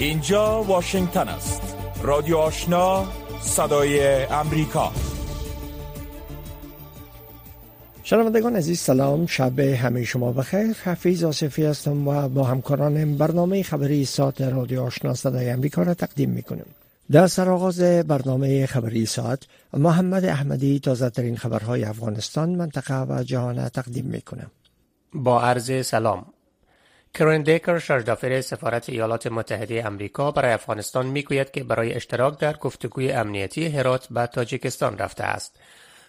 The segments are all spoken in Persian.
اینجا واشنگتن است. رادیو آشنا صدای امریکا. شنوندگان عزیز سلام. شب همه شما بخیر. حفیظ آصفی هستم و با همکارانم برنامه خبری ساعت رادیو آشنا صدای امریکا را تقدیم می‌کنم در سرآغاز برنامه خبری ساعت محمد احمدی تازه ترین خبرهای افغانستان منطقه و جهان تقدیم می‌کنم با عرض سلام. کرن دیکر شارژدافر سفارت ایالات متحده امریکا برای افغانستان می‌گوید که برای اشتراک در گفتگوی امنیتی هرات به تاجیکستان رفته است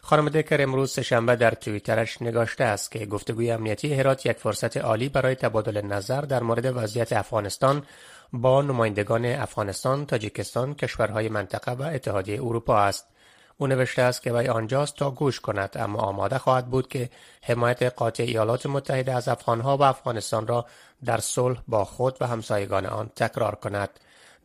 خانم دکر امروز سهشنبه در توییترش نگاشته است که گفتگوی امنیتی هرات یک فرصت عالی برای تبادل نظر در مورد وضعیت افغانستان با نمایندگان افغانستان، تاجیکستان، کشورهای منطقه و اتحادیه اروپا است. او نوشته است که وی آنجاست تا گوش کند اما آماده خواهد بود که حمایت قاطع ایالات متحده از افغانها و افغانستان را در صلح با خود و همسایگان آن تکرار کند.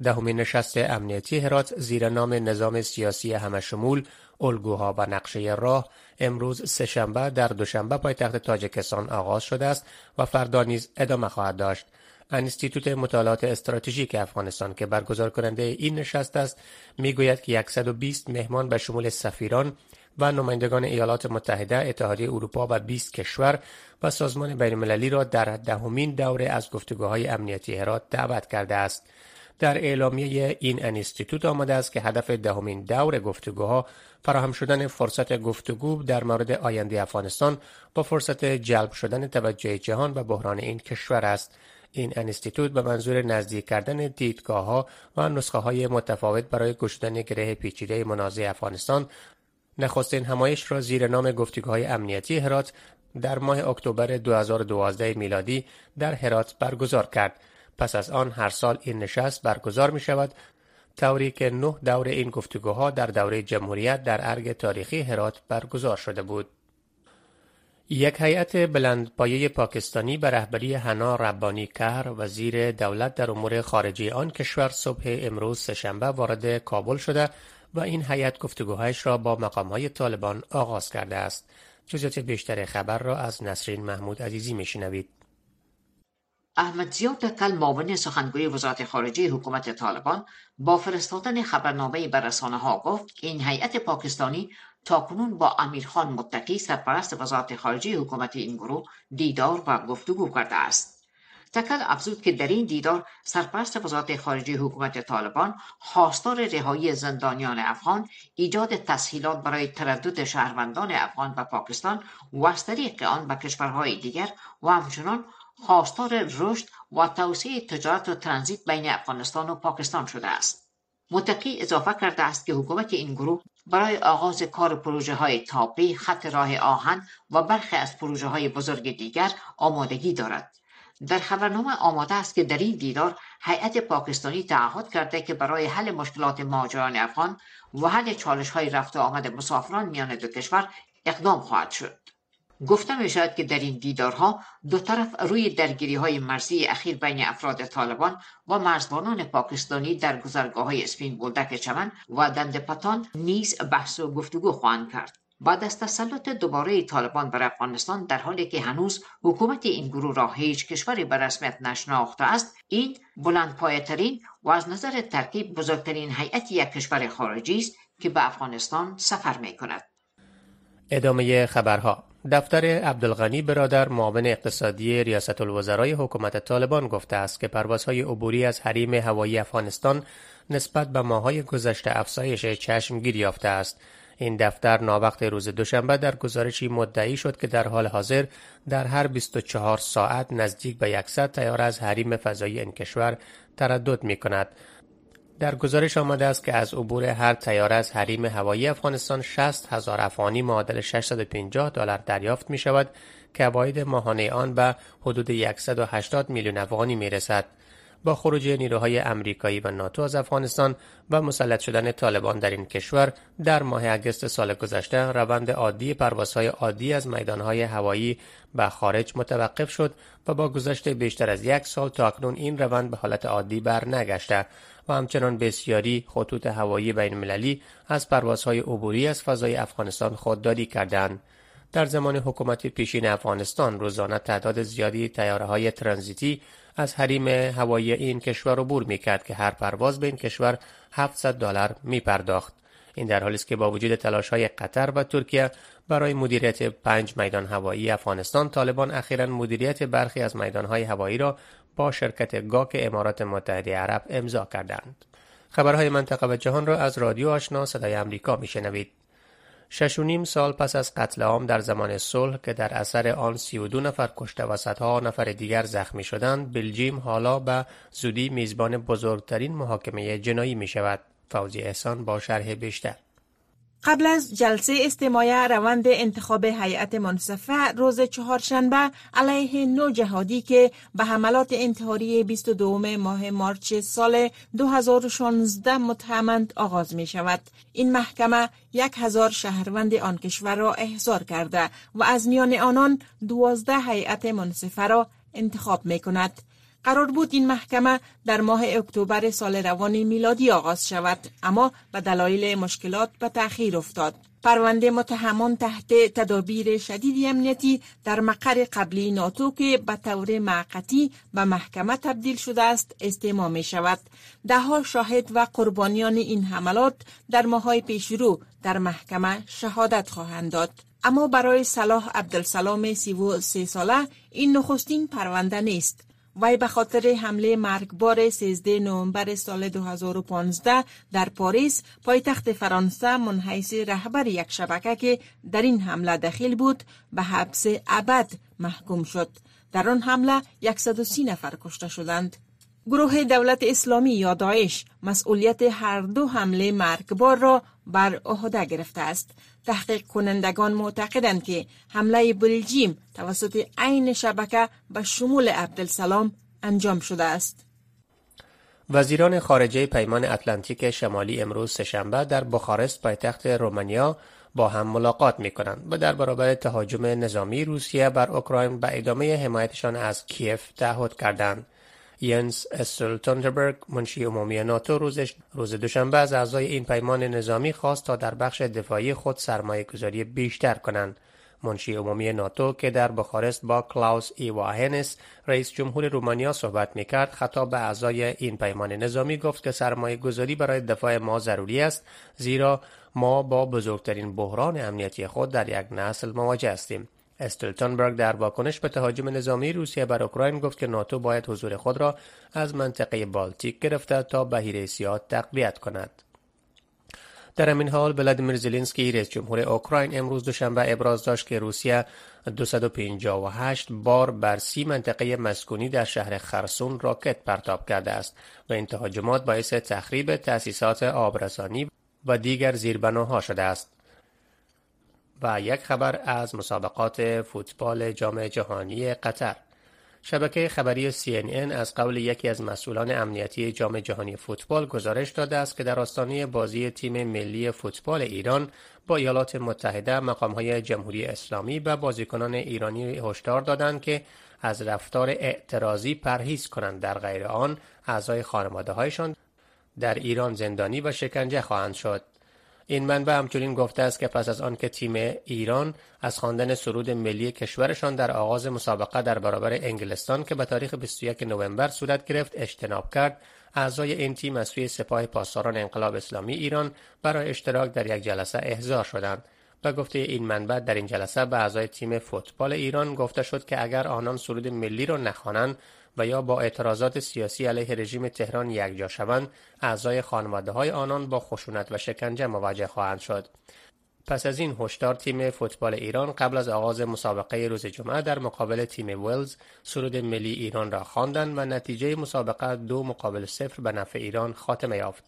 دهمین نشست امنیتی هرات زیر نام نظام سیاسی همشمول الگوها و نقشه راه امروز سهشنبه در دوشنبه پایتخت تاجکستان آغاز شده است و فردا نیز ادامه خواهد داشت انستیتوت مطالعات استراتژیک افغانستان که برگزار کننده این نشست است می‌گوید که 120 مهمان به شمول سفیران و نمایندگان ایالات متحده، اتحادیه اروپا و 20 کشور و سازمان بینالمللی را در دهمین دوره از گفتگوهای امنیتی هرات دعوت کرده است. در اعلامیه این انستیتوت آمده است که هدف دهمین دور گفتگوها فراهم شدن فرصت گفتگو در مورد آینده افغانستان با فرصت جلب شدن توجه جهان و بحران این کشور است. این انستیتوت به منظور نزدیک کردن دیدگاه ها و نسخه های متفاوت برای گشودن گره پیچیده منازع افغانستان نخستین همایش را زیر نام گفتگوهای امنیتی هرات در ماه اکتبر 2012 میلادی در هرات برگزار کرد. پس از آن هر سال این نشست برگزار می شود طوری که نه دور این گفتگوها در دوره جمهوریت در ارگ تاریخی هرات برگزار شده بود. یک هیئت بلندپایه پاکستانی به رهبری حنا ربانی کر وزیر دولت در امور خارجه آن کشور صبح امروز سهشنبه وارد کابل شده و این هیئت گفتگوهایش را با مقامهای طالبان آغاز کرده است. جزئیات بیشتر خبر را از نسرین محمود عزیزی میشنوید. احمد زیاد کل معاون سخنگوی وزارت خارجه حکومت طالبان با فرستادن خبرنامه به رسانه ها گفت این هیئت پاکستانی تاکنون با امیرخان متقی سرپرست وزارت خارجه حکومت این گروه دیدار و گفتگو کرده است. تکل افزود که در این دیدار سرپرست وزارت خارجه حکومت طالبان خواستار رهایی زندانیان افغان ایجاد تسهیلات برای تردد شهروندان افغان و پاکستان و از طریق آن به کشورهای دیگر و همچنان خواستار رشد و توسعه تجارت و ترانزیت بین افغانستان و پاکستان شده است. متقی اضافه کرده است که حکومت این گروه برای آغاز کار پروژه های خط راه آهن و برخی از پروژه های بزرگ دیگر آمادگی دارد. در خبرنامه آماده است که در این دیدار هیئت پاکستانی تعهد کرده که برای حل مشکلات مهاجران افغان و حل چالش های رفت و آمد مسافران میان دو کشور اقدام خواهد شد. گفته می شود که در این دیدارها دو طرف روی درگیری های مرزی اخیر بین افراد طالبان و مرزبانان پاکستانی در گذرگاه های اسپین بولدک چمن و دند پتان نیز بحث و گفتگو خواهند کرد. بعد از تسلط دوباره طالبان بر افغانستان در حالی که هنوز حکومت این گروه را هیچ کشوری به رسمیت نشناخته است این بلند ترین و از نظر ترکیب بزرگترین هیئت یک کشور خارجی است که به افغانستان سفر می کند. ادامه خبرها دفتر عبدالغنی برادر معاون اقتصادی ریاست الوزرای حکومت طالبان گفته است که پروازهای عبوری از حریم هوایی افغانستان نسبت به ماهای گذشته افزایش چشمگیر یافته است. این دفتر ناوقت روز دوشنبه در گزارشی مدعی شد که در حال حاضر در هر 24 ساعت نزدیک به 100 تیاره از حریم فضایی این کشور تردد می کند در گزارش آمده است که از عبور هر تیاره از حریم هوایی افغانستان 60 هزار افغانی معادل 650 دلار دریافت می شود که عواید ماهانه آن به حدود 180 میلیون افغانی می رسد. با خروج نیروهای امریکایی و ناتو از افغانستان و مسلط شدن طالبان در این کشور در ماه اگست سال گذشته روند عادی پروازهای عادی از میدانهای هوایی به خارج متوقف شد و با گذشت بیشتر از یک سال تا اکنون این روند به حالت عادی بر نگشته و همچنان بسیاری خطوط هوایی بین المللی از پروازهای عبوری از فضای افغانستان خودداری کردند. در زمان حکومت پیشین افغانستان روزانه تعداد زیادی تیاره های ترانزیتی از حریم هوایی این کشور عبور می کرد که هر پرواز به این کشور 700 دلار می پرداخت. این در حالی است که با وجود تلاش های قطر و ترکیه برای مدیریت پنج میدان هوایی افغانستان طالبان اخیرا مدیریت برخی از میدان های هوایی را با شرکت گاک امارات متحده عرب امضا کردند. خبرهای منطقه و جهان را از رادیو آشنا صدای امریکا میشنوید. شش و نیم سال پس از قتل عام در زمان صلح که در اثر آن سی و دو نفر کشته و صدها نفر دیگر زخمی شدند بلژیم حالا به زودی میزبان بزرگترین محاکمه جنایی می شود فوزی احسان با شرح بیشتر. قبل از جلسه استماع روند انتخاب هیئت منصفه روز چهارشنبه علیه نو جهادی که به حملات انتحاری 22 ماه مارچ سال 2016 متهمند آغاز می شود. این محکمه یک هزار شهروند آن کشور را احضار کرده و از میان آنان دوازده هیئت منصفه را انتخاب می کند. قرار بود این محکمه در ماه اکتبر سال روان میلادی آغاز شود اما به دلایل مشکلات به تأخیر افتاد. پرونده متهمان تحت تدابیر شدید امنیتی در مقر قبلی ناتو که به طور معقتی به محکمه تبدیل شده است استماع می شود. ده شاهد و قربانیان این حملات در ماهای پیشرو در محکمه شهادت خواهند داد. اما برای صلاح عبدالسلام 33 ساله این نخستین پرونده نیست. وی به خاطر حمله مرگبار 13 نوامبر سال 2015 در پاریس پایتخت فرانسه منحیث رهبر یک شبکه که در این حمله دخیل بود به حبس ابد محکوم شد. در آن حمله 130 نفر کشته شدند. گروه دولت اسلامی یا داعش مسئولیت هر دو حمله مرگبار را بر عهده گرفته است تحقیق کنندگان معتقدند که حمله بلژیم توسط عین شبکه به شمول عبدالسلام انجام شده است. وزیران خارجه پیمان اتلانتیک شمالی امروز سهشنبه در بخارست پایتخت رومانیا با هم ملاقات می کنند و در برابر تهاجم نظامی روسیه بر اوکراین به ادامه حمایتشان از کیف تعهد کردند. ینس استولتنبرگ منشی عمومی ناتو روزش روز دوشنبه از اعضای این پیمان نظامی خواست تا در بخش دفاعی خود سرمایه گذاری بیشتر کنند. منشی عمومی ناتو که در بخارست با کلاوس ایواهنس رئیس جمهور رومانیا صحبت می کرد خطاب به اعضای این پیمان نظامی گفت که سرمایه گذاری برای دفاع ما ضروری است زیرا ما با بزرگترین بحران امنیتی خود در یک نسل مواجه هستیم. استلتنبرگ در واکنش به تهاجم نظامی روسیه بر اوکراین گفت که ناتو باید حضور خود را از منطقه بالتیک گرفته تا بهیره سیاه تقویت کند. در همین حال ولادیمیر زلنسکی رئیس جمهور اوکراین امروز دوشنبه ابراز داشت که روسیه 258 بار بر سی منطقه مسکونی در شهر خرسون راکت پرتاب کرده است و این تهاجمات باعث تخریب تأسیسات آبرسانی و دیگر زیربناها شده است. و یک خبر از مسابقات فوتبال جام جهانی قطر. شبکه خبری CNN از قول یکی از مسئولان امنیتی جام جهانی فوتبال گزارش داده است که در آستانه بازی تیم ملی فوتبال ایران با ایالات متحده مقامهای جمهوری اسلامی و بازیکنان ایرانی هشدار دادند که از رفتار اعتراضی پرهیز کنند. در غیر آن اعضای خانواده هایشان در ایران زندانی و شکنجه خواهند شد. این منبع همچنین گفته است که پس از آنکه تیم ایران از خواندن سرود ملی کشورشان در آغاز مسابقه در برابر انگلستان که به تاریخ 21 نوامبر صورت گرفت اجتناب کرد اعضای این تیم از سوی سپاه پاسداران انقلاب اسلامی ایران برای اشتراک در یک جلسه احضار شدند. و گفته این منبع در این جلسه به اعضای تیم فوتبال ایران گفته شد که اگر آنان سرود ملی را نخوانند و یا با اعتراضات سیاسی علیه رژیم تهران یکجا شوند اعضای خانواده های آنان با خشونت و شکنجه مواجه خواهند شد پس از این هشدار تیم فوتبال ایران قبل از آغاز مسابقه روز جمعه در مقابل تیم ولز سرود ملی ایران را خواندند و نتیجه مسابقه دو مقابل صفر به نفع ایران خاتمه یافت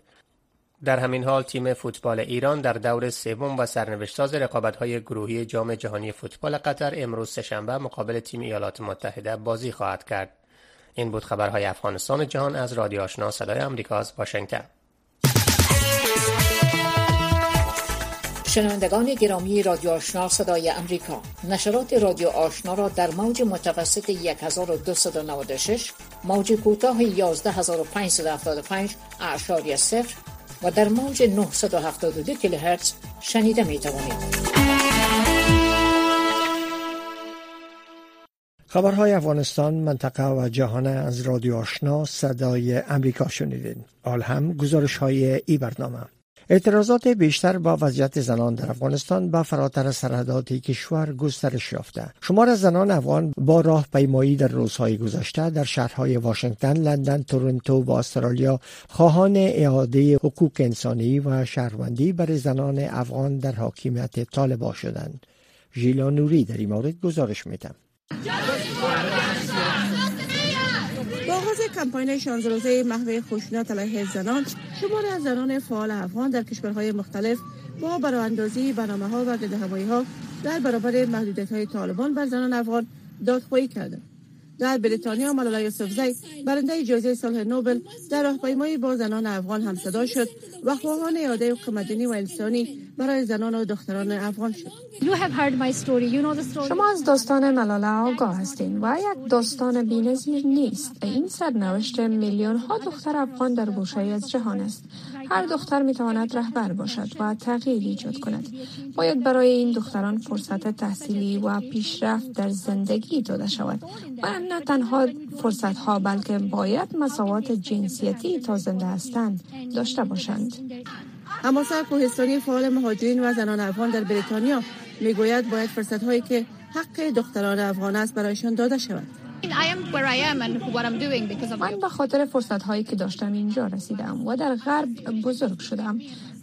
در همین حال تیم فوتبال ایران در دور سوم و سرنوشتساز رقابت‌های گروهی جام جهانی فوتبال قطر امروز سهشنبه مقابل تیم ایالات متحده بازی خواهد کرد. این بود خبرهای افغانستان جهان از رادیو آشنا. صدای آمریکا از واشنگتن. شنوندگان گرامی رادیو آشنا صدای امریکا نشرات رادیو آشنا را در موج متوسط 1296 موج کوتاه 11575 اعشاری صفر و در موج 972 کیلوهرتز شنیده می توانید. خبرهای افغانستان منطقه و جهان از رادیو آشنا صدای امریکا شنیدین آل هم گزارش های ای برنامه اعتراضات بیشتر با وضعیت زنان در افغانستان با فراتر سرحدات کشور گسترش یافته شمار زنان افغان با راه پیمایی در روزهای گذشته در شهرهای واشنگتن، لندن، تورنتو و استرالیا خواهان اعاده حقوق انسانی و شهروندی برای زنان افغان در حاکمیت طالبا شدند. ژیلا نوری در این مورد گزارش میدم. با آغاز کمپاین 16 روزه محو خشونت علیه زنان شمار از زنان فعال افغان در کشورهای مختلف با براندازی برنامه ها و گردهمایی ها در برابر محدودیت های طالبان بر زنان افغان دادخواهی کردند. در بریتانیا ملالا یوسفزی برنده جایزه صلح نوبل در راهپیمایی با زنان افغان هم صدا شد و خواهان اعاده حقوق مدنی و انسانی برای زنان و دختران افغان شد. شما از داستان ملالا آگاه هستین و یک داستان بینظیر نیست. این سرنوشت میلیون ها دختر افغان در گوشه از جهان است. هر دختر می تواند رهبر باشد و تغییر ایجاد کند. باید برای این دختران فرصت تحصیلی و پیشرفت در زندگی داده شود و نه تنها فرصت ها بلکه باید مساوات جنسیتی تا زنده هستند داشته باشند. هماسر کوهستانی فعال مهاجرین و زنان افغان در بریتانیا می‌گوید باید فرصت هایی که حق دختران افغان است برایشان داده شود. من به خاطر فرصت هایی که داشتم اینجا رسیدم و در غرب بزرگ شدم.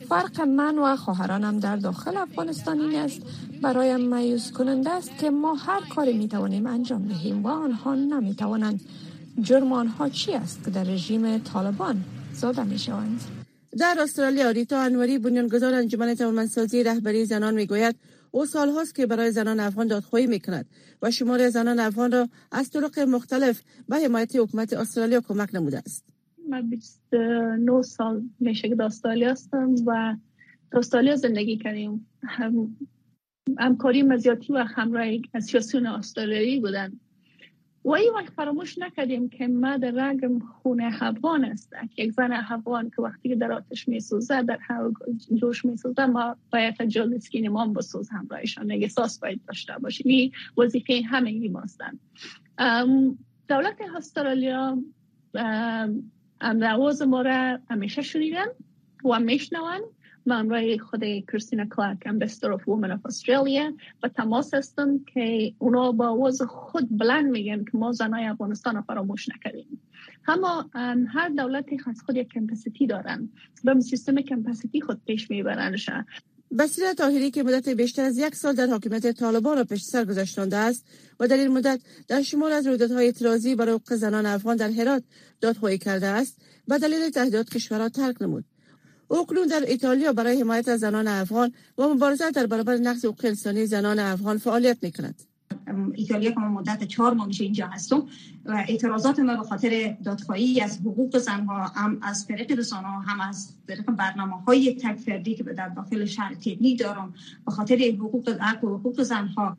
فرق من و خواهرانم در داخل افغانستان این است. برایم مایوس کننده است که ما هر کاری می توانیم انجام دهیم و آنها نمی توانند جرم آنها چی است که در رژیم طالبان زاده می شوند در استرالیا ریتا انوری بنیانگذار انجمن توانمندسازی رهبری زنان می‌گوید او سالهاست که برای زنان افغان دادخواهی می کند و شمار زنان افغان را از طرق مختلف به حمایت حکومت استرالیا کمک نموده است. من 29 سال میشه که استرالیا هستم و استرالیا زندگی کردیم هم همکاری مزیاتی و همراه از سیاسیون استرالیایی بودن و این وقت فراموش نکردیم که ما در رنگ خونه افغان است. یک زن افغان که وقتی در آتش می سوزه در جوش می سوزه ما باید جالسکین ما بسوز. همراهشان احساس باید داشته باشیم. این وظیفه همه ماستن دولت استرالیا امروز ما را همیشه شنیدن و میشنوند من رای خود کریستینا کلارک امبستر اف وومن اف استرالیا و تماس هستم که اونا با آواز خود بلند میگن که ما زنای افغانستان فراموش نکردیم. اما هر دولتی خاص خود یک کمپاسیتی دارن. به سیستم کمپاسیتی خود پیش میبرنشن بسیر تاهری که مدت بیشتر از یک سال در حاکمیت طالبان را پشت سر گذاشتانده است و در این مدت در شمال از رویدادهای اعتراضی برای حقوق زنان افغان در هرات دادخواهی کرده است و دلیل تهدیدات کشورها ترک نمود. او در ایتالیا برای حمایت از زنان افغان و مبارزه در برابر نقض حقوق انسانی زنان افغان فعالیت می‌کند. ایتالیا که من مدت چهار ماه میشه اینجا هستم و اعتراضات ما به خاطر دادخواهی از حقوق زنها هم از طریق رسانه هم از طریق برنامه های تک فردی که در داخل شهر تبنی دارم به خاطر حقوق و حقوق زنها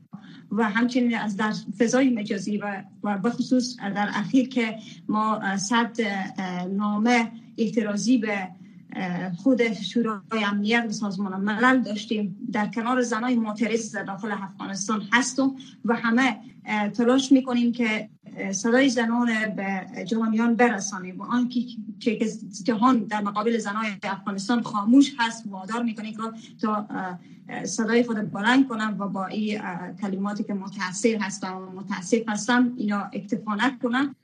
و همچنین از در فضای مجازی و و بخصوص در اخیر که ما صد نامه اعتراضی به خود شورای امنیت و سازمان ملل داشتیم. در کنار زنای معترض در داخل افغانستان هستم و همه تلاش می‌کنیم که صدای زنان به جهانیان برسانیم و آنکه که جهان در مقابل زنای افغانستان خاموش هست وادار می‌کنیم که تا صدای خود بلند کنم و با این کلماتی که متاثر هستم و متاسف هستم اینا اکتفا نکنم.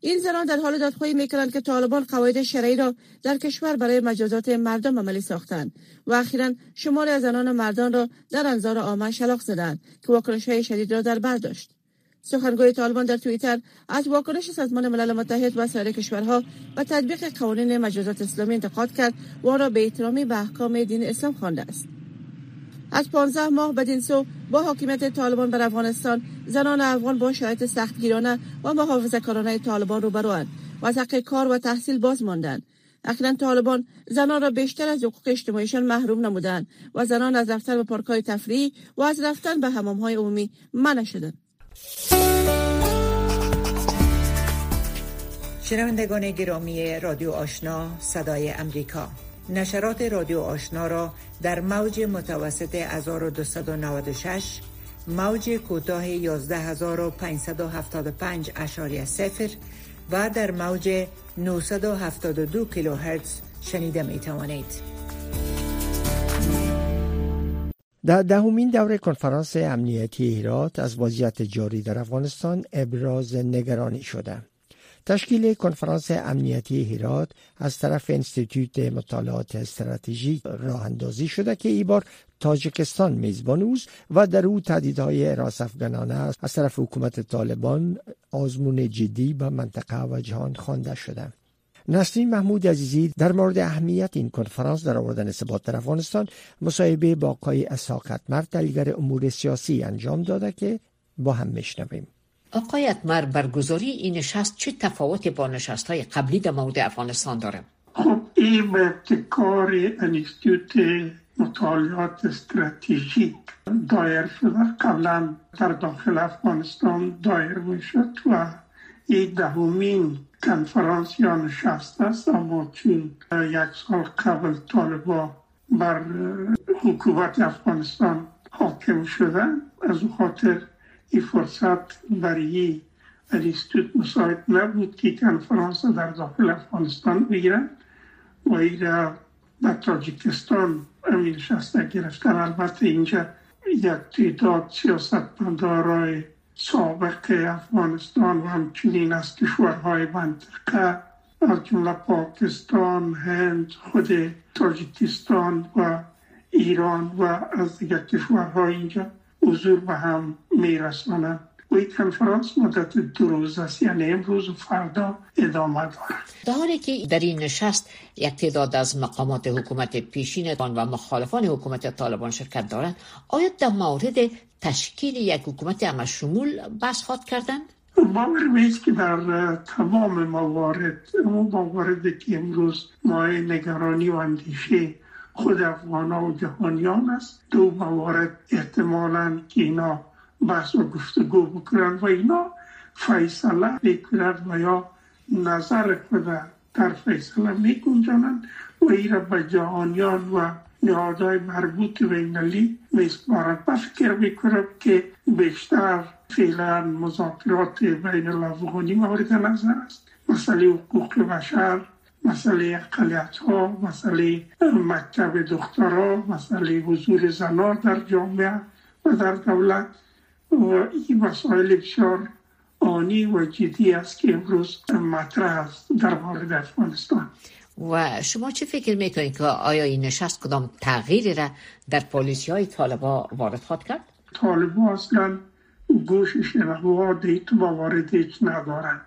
این زنان در حال دادخواهی می‌کنند که طالبان قواعد شرعی را در کشور برای مجازات مردم عملی ساختند و اخیرا شمار از زنان و مردان را در انظار عامه شلاق زدند که واکنش های شدید را در بر داشت. سخنگوی طالبان در توییتر از واکنش سازمان ملل متحد و سایر کشورها و تطبیق قوانین مجازات اسلامی انتقاد کرد و آن را به احترامی به احکام دین اسلام خوانده است. از 15 ماه بدین سو با حاکمیت طالبان بر افغانستان زنان افغان با شرایط سختگیرانه و محافظه کارانه طالبان روبروند و از حق کار و تحصیل باز ماندند. اخیرا طالبان زنان را بیشتر از حقوق اجتماعیشان محروم نمودند و زنان از رفتن به پارکهای تفریحی و از رفتن به های عمومی منع شدند. شنوندگان گرامی رادیو آشنا صدای امریکا. نشرات رادیو آشنا را در موج متوسط 1296 موج کوتاه 11575 اشاری سفر و در موج 972 کیلوهرتز شنیده می توانید. در دهمین دوره کنفرانس امنیتی هرات از وضعیت جاری در افغانستان ابراز نگرانی شده. تشکیل کنفرانس امنیتی هرات از طرف انستیتوت مطالعات استراتژیک راه اندازی شده که ای بار تاجکستان میزبان اوست و در او تهدیدهای راس افغانانه است. از طرف حکومت طالبان آزمون جدی به منطقه و جهان خوانده شده. نسرین محمود عزیزی در مورد اهمیت این کنفرانس در آوردن ثبات در افغانستان مصاحبه با آقای اساقت مرد امور سیاسی انجام داده که با هم میشنویم. آقای اتمر برگزاری این نشست چه تفاوتی با نشست های قبلی در مورد افغانستان داره؟ خب این به ابتکار انستیتوت مطالعات استراتژیک دایر شده قبلا در داخل افغانستان دایر می‌شد و این دهمین کنفرانس یا نشست است اما چون یک سال قبل طالبا بر حکومت افغانستان حاکم شده از خاطر این فرصت برای انستیتوت مساعد نبود که کنفرانس در داخل افغانستان بگیرن و ایره در تاجیکستان امیر شسته گرفتن البته اینجا یک تعداد سیاست مدارای سابق افغانستان و همچنین از کشورهای منطقه از جمله پاکستان، هند، خود تاجیکستان و ایران و از دیگر کشورهای اینجا حضور به هم میرسانند و این کنفرانس مدت دو روز است. یعنی امروز و فردا ادامه دارد. در حالی که در این نشست یک تعداد از مقامات حکومت پیشین و مخالفان حکومت طالبان شرکت دارند آیا در مورد تشکیل یک حکومت همه شمول بحث خواد کردند؟ باور میست که در تمام موارد اون مواردی که امروز مای نگرانی و اندیشه خود افغان و جهانیان است. دو موارد احتمالا که اینا بحث و گفتگو بکنن و اینا فیصله بکنن و یا نظر خود در فیصله می و ایرا به جهانیان و نهادهای مربوط به نلی میسپارند من فکر می‌کنم که بیشتر فعلا مذاکرات بین الافغانی مورد نظر است. مسئله حقوق بشر مسئله اقلیت ها مسئله مکتب دخترها مسئله حضور زنان در جامعه و در دولت. و این مسائل بسیار آنی و جدی است که امروز مطرح است در مورد افغانستان. و شما چه فکر می‌کنید که آیا این نشست کدام تغییری را در پالیسی های طالبا وارد خواهد کرد؟ طالبا اصلا گوش شنوا دیت و وارد هیچ ندارند.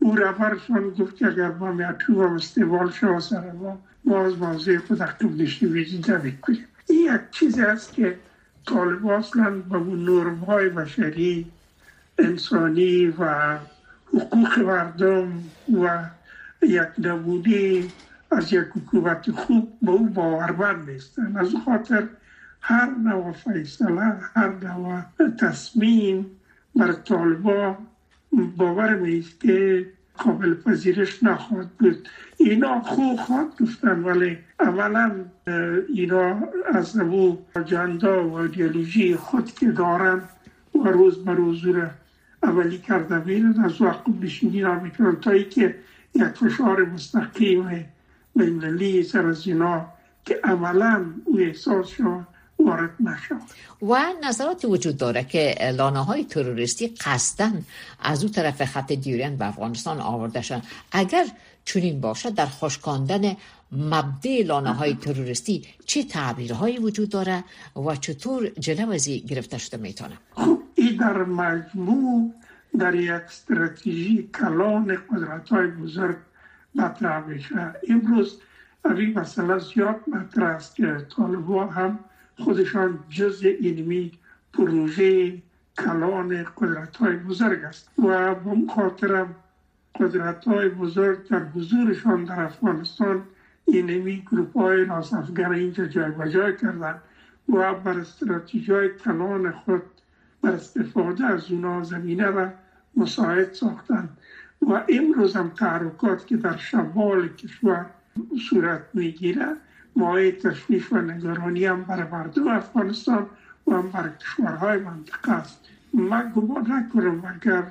او رفرشان گفت که اگر ما میتو و استوال شو سر ما باز موضوع خود اکتب ویدی بکنیم این یک چیز است که طالب اصلا به نرم های بشری انسانی و حقوق مردم و یک نمونه از یک حکومت خوب به او باورمند نیستن. از خاطر هر نوع فیصله هر نوع تصمیم بر طالبا باور میست که قابل پذیرش نخواهد بود. اینا خوب خواهد گفتن ولی اولا اینا از او اجندا و ایدئولوژی خود که دارن و روز به روز اولی کرده میرن از وقت نشینی را می‌کنن تا که یک فشار مستقیم بینلی سر از اینا که عملا او احساس شد وارد نشد و نظراتی وجود داره که لانه های تروریستی قصدن از او طرف خط دیورین به افغانستان آورده شد اگر چنین باشد در خوشکاندن مبدع لانه های تروریستی چه تعبیرهایی وجود داره و چطور جلو از گرفته شده می‌تونه؟ خب این در مجموع در یک استراتژی کلان قدرت های بزرگ مطرح میشه. امروز این مسئله زیاد مطرح است که طالبا هم خودشان جز اینمی پروژه کلان قدرت های بزرگ است و به خاطرم قدرت های بزرگ در حضورشان در افغانستان اینمی گروپ های ناس افغان اینجا جای بجای کردن و بر استراتیجی های کلان خود بر استفاده از اونا زمینه و مساعد ساختن و امروز هم تحرکات که در شمال کشور صورت می‌گیره مای تشویش و نگرانی هم برای مردم افغانستان و و بر کشورهای منطقه است. من گمان نکنم اگر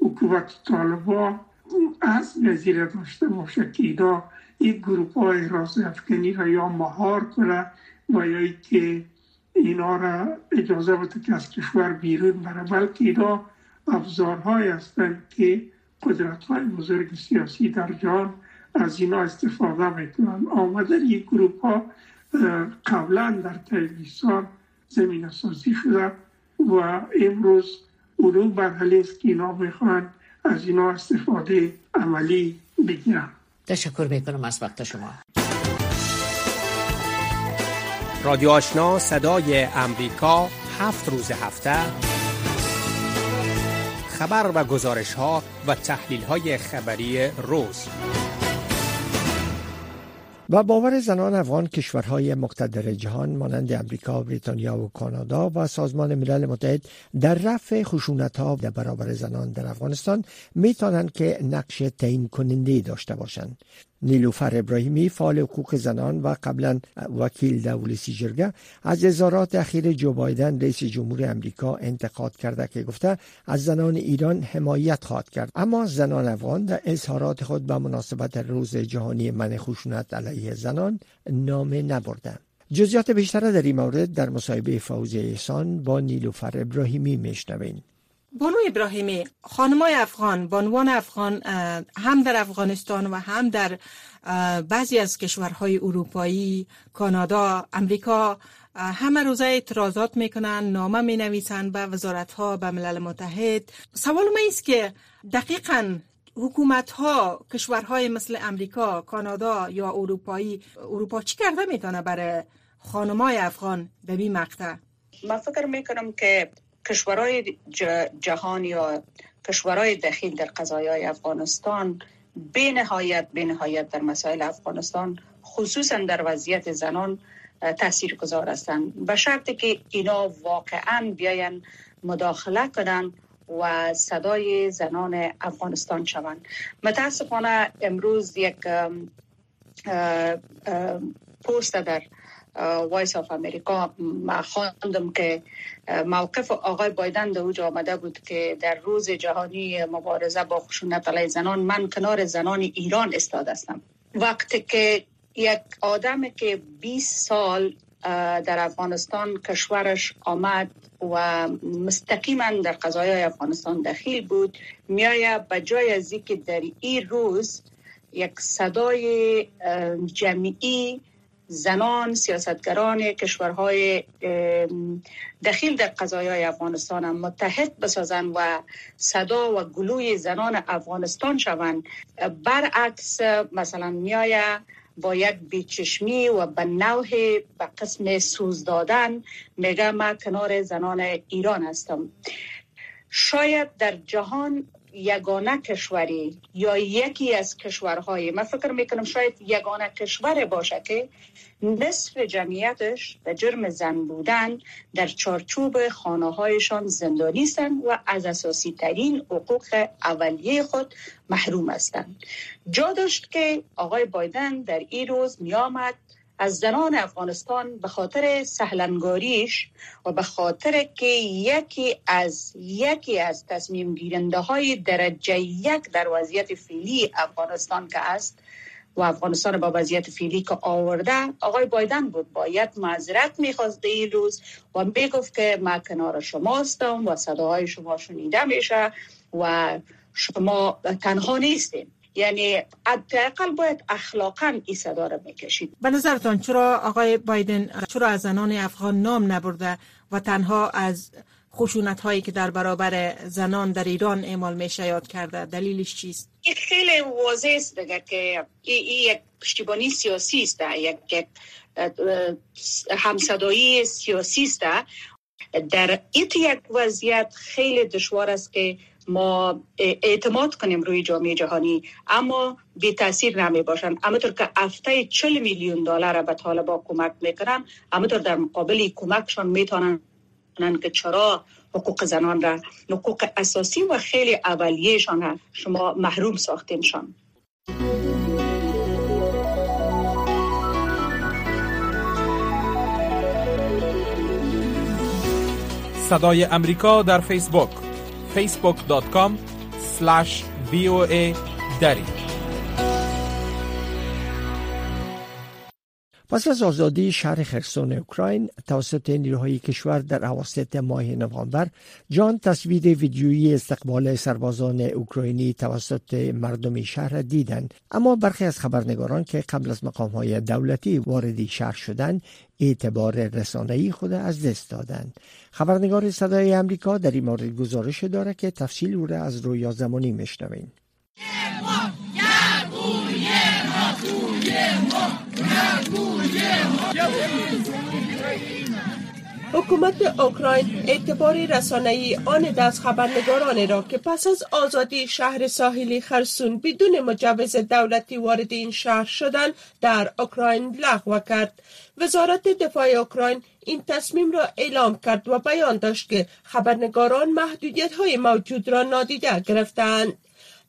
حکومت طالبا از نظیر داشته باشه که اینا این گروپ های راست افغانی را یا مهار کنه و یا که اینا را اجازه بده که از کشور بیرون بره بلکه اینا ابزارهای هستند که قدرت های بزرگ سیاسی در جان از اینا استفاده می‌کنن. آمدن یک گروپ ها قبلا در تلویزیون زمین سازی شده و امروز اونو برحلی است که اینا می‌خوان از اینا استفاده عملی بگیرن. تشکر می‌کنم از وقت شما. رادیو آشنا صدای امریکا هفت روز هفته. خبر و گزارش ها و تحلیل های خبری روز. و باور زنان افغان کشورهای مقتدر جهان مانند امریکا، بریتانیا و کانادا و سازمان ملل متحد در رفع خشونت ها در برابر زنان در افغانستان می که نقش تعیین کننده داشته باشند. نیلوفر ابراهیمی فعال حقوق زنان و قبلا وکیل دولسی جرگه از اظهارات اخیر جو بایدن رئیس جمهور امریکا انتقاد کرده که گفته از زنان ایران حمایت خواهد کرد. اما زنان افغان در اظهارات خود به مناسبت روز جهانی من خشونت علیه زنان نامه نبردند. جزیات بیشتر در این مورد در مصاحبه فوزی احسان با نیلوفر ابراهیمی میشنویم بانو ابراهیمی خانمای افغان بانوان افغان هم در افغانستان و هم در بعضی از کشورهای اروپایی کانادا امریکا همه روزه اعتراضات می‌کنن نامه می نویسن به وزارت ها به ملل متحد. سوال ما است که دقیقا حکومت ها کشورهای مثل امریکا کانادا یا اروپایی اروپا چی کرده می‌تونه برای خانمای افغان در این مقطع من فکر می‌کنم که کشورهای جهان یا کشورهای دخیل در قضایای افغانستان به نهایت به نهایت در مسائل افغانستان خصوصا در وضعیت زنان تاثیر گذار هستند. به شرطی که اینا واقعا بیاین مداخله کنند و صدای زنان افغانستان شوند. متاسفانه امروز یک پست در Voice of America ما خواندم که موقف آقای بایدن در اوج آمده بود که در روز جهانی مبارزه با خشونت علیه زنان من کنار زنان ایران استاد هستم. وقتی که یک آدم که 20 سال در افغانستان کشورش آمد و مستقیما در قضایای افغانستان دخیل بود میایه به جای از اینکه در این روز یک صدای جمعی زنان سیاستگران کشورهای دخیل در قضایای افغانستان متحد بسازند و صدا و گلوی زنان افغانستان شوند. برعکس مثلا میایه با یک بیچشمی و به نوع به قسم سوز دادن میگه ما کنار زنان ایران هستم. شاید در جهان یگانه کشوری یا یکی از کشورهای من فکر می‌کنم شاید یگانه کشور باشه که نصف جمعیتش به جرم زن بودن در چارچوب خانه هایشان زندانی هستند و از اساسی ترین حقوق اولیه خود محروم هستند. جا داشت که آقای بایدن در این روز می آمد از زنان افغانستان به خاطر سهلنگاریش و به خاطر که یکی از یکی از تصمیم گیرنده های درجه یک در وضعیت فعلی افغانستان که است و افغانستان با وضعیت فعلی که آورده آقای بایدن بود. باید معذرت می‌خواست این روز و می‌گفت که ما کنار شما هستم و صداهای شما شنیده میشه و شما تنها نیستیم. یعنی حداقل باید اخلاقا این صدا رو می‌کشید. به نظرتان چرا آقای بایدن چرا از زنان افغان نام نبرده و تنها از خشونت هایی که در برابر زنان در ایران اعمال میشه یاد کرده دلیلش چیست؟ این خیلی واضح است دیگه که این یک پشتیبانی سیاسی است یک همصدایی سیاسی است. در این یک وضعیت خیلی دشوار است که ما اعتماد کنیم روی جامعه جهانی اما بی تاثیر نمی باشن. طور که هفته 40 میلیون دلار به طالبا کمک می‌کنن طور در مقابل کمکشان می‌تونن که چرا حقوق زنان را حقوق اساسی و خیلی اولیهشان شما محروم ساختیمشان صدای امریکا در فیسبوک facebook.com voa دری. پس از آزادی شهر خرسون اوکراین توسط نیروهای کشور در اواسط ماه نوامبر جان تصویر ویدیویی استقبال سربازان اوکراینی توسط مردم شهر دیدند اما برخی از خبرنگاران که قبل از مقام های دولتی واردی شهر شدند اعتبار رسانه‌ای خود از دست دادند. خبرنگار صدای امریکا در این مورد گزارش دارد که تفصیل او را از رویا زمانی میشنویم. حکومت اوکراین اعتبار رسانه‌ای آن دست خبرنگاران را که پس از آزادی شهر ساحلی خرسون بدون مجوز دولتی وارد این شهر شدن در اوکراین لغو کرد. وزارت دفاع اوکراین این تصمیم را اعلام کرد و بیان داشت که خبرنگاران محدودیت های موجود را نادیده گرفتند.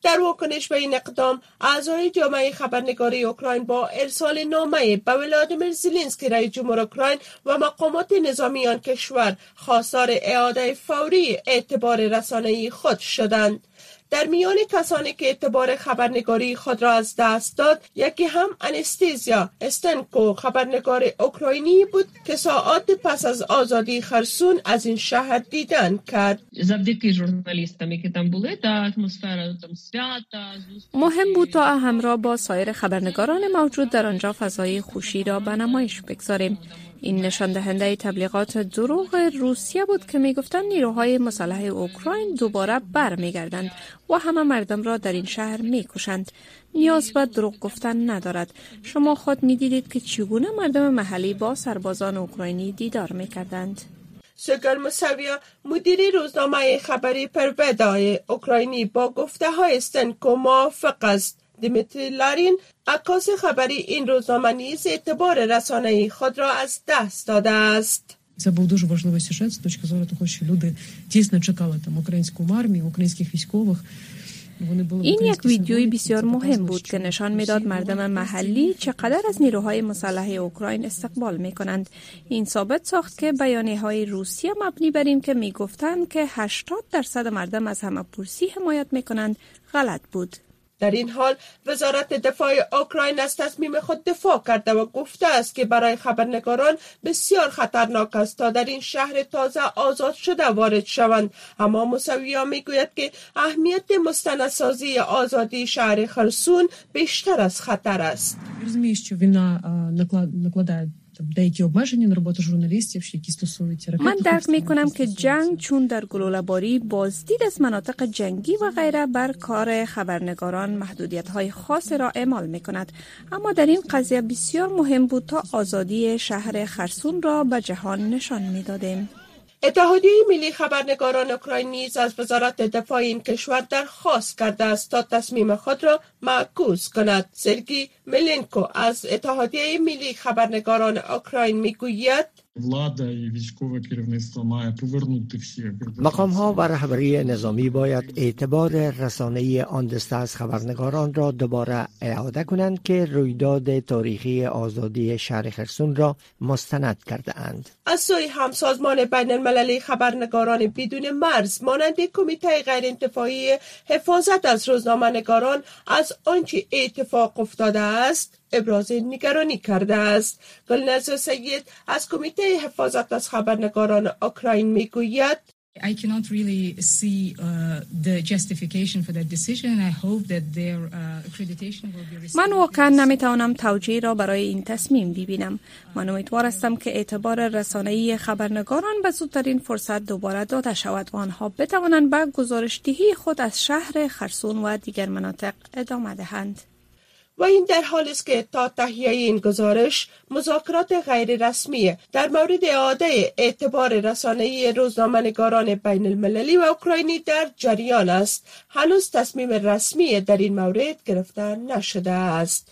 در واکنش به این اقدام اعضای جامعه خبرنگاری اوکراین با ارسال نامه به ولادیمیر زلنسکی رئیس جمهور اوکراین و مقامات نظامی آن کشور خواستار اعاده فوری اعتبار رسانه‌ای خود شدند. در میان کسانی که اعتبار خبرنگاری خود را از دست داد یکی هم انستیزیا استنکو خبرنگار اوکراینی بود که ساعات پس از آزادی خرسون از این شهر دیدن کرد. مهم بود تا همراه با سایر خبرنگاران موجود در آنجا فضای خوشی را به نمایش بگذاریم. این نشان دهنده تبلیغات دروغ روسیه بود که می‌گفتند نیروهای مسلح اوکراین دوباره برمیگردند و همه مردم را در این شهر می‌کشند. نیاز به دروغ گفتن ندارد. شما خود می‌دیدید که چگونه مردم محلی با سربازان اوکراینی دیدار می‌کردند. سگل مسویا مدیر روزنامه خبری پرودای اوکراینی با گفته های استنکو موافق است. دیمیتری لارین عکاس خبری این روزنامه نیز اعتبار رسانه خود را از دست داده است Це був дуже важливий сюжет з точки зору того, що люди дійсно чекали там українську армію, українських військових. این یک ویدیوی بسیار مهم بود که نشان میداد مردم محلی چقدر از نیروهای مسلح اوکراین استقبال می کنند. این ثابت ساخت که بیانیه های روسیه مبنی بر این که می گفتند که 80 درصد مردم از همه پرسی حمایت می کنند غلط بود. در این حال وزارت دفاع اوکراین از تصمیم خود دفاع کرده و گفته است که برای خبرنگاران بسیار خطرناک است تا در این شهر تازه آزاد شده وارد شوند. اما موسویا می‌گوید که اهمیت مستندسازی آزادی شهر خرسون بیشتر از خطر است. من درک می کنم که جنگ چون در گلوله‌باری بازدید از مناطق جنگی و غیره بر کار خبرنگاران محدودیت های خاص را اعمال می کند اما در این قضیه بسیار مهم بود تا آزادی شهر خرسون را به جهان نشان می دادیم. اتحادیه ملی خبرنگاران اوکراین نیز از وزارت دفاع این کشور درخواست کرده است تا تصمیم خود را معکوس کند. سرگی ملینکو از اتحادیه ملی خبرنگاران اوکراین می‌گوید مقام ها و رهبری نظامی باید اعتبار رسانه آن دسته از خبرنگاران را دوباره اعاده کنند که رویداد تاریخی آزادی شهر خرسون را مستند کرده اند. از سوی هم سازمان بین المللی خبرنگاران بدون مرز مانند کمیته غیر انتفاعی حفاظت از روزنامه‌نگاران از آنچه اتفاق افتاده است ابراز نگرانی کرده است گلناز سید از کمیته حفاظت از خبرنگاران اوکراین می‌گوید I cannot really see uh, the justification for that decision and I hope that their uh, accreditation will be من واقعا نمی‌توانم توجیه را برای این تصمیم ببینم. من امیدوار هستم که اعتبار رسانه‌ای خبرنگاران به زودترین فرصت دوباره داده شود و آنها بتوانند به گزارشدهی خود از شهر خرسون و دیگر مناطق ادامه دهند. و این در حال است که تا تهیه این گزارش مذاکرات غیر رسمی در مورد اعاده اعتبار رسانه‌ای روزنامه‌نگاران بین المللی و اوکراینی در جریان است. هنوز تصمیم رسمی در این مورد گرفته نشده است.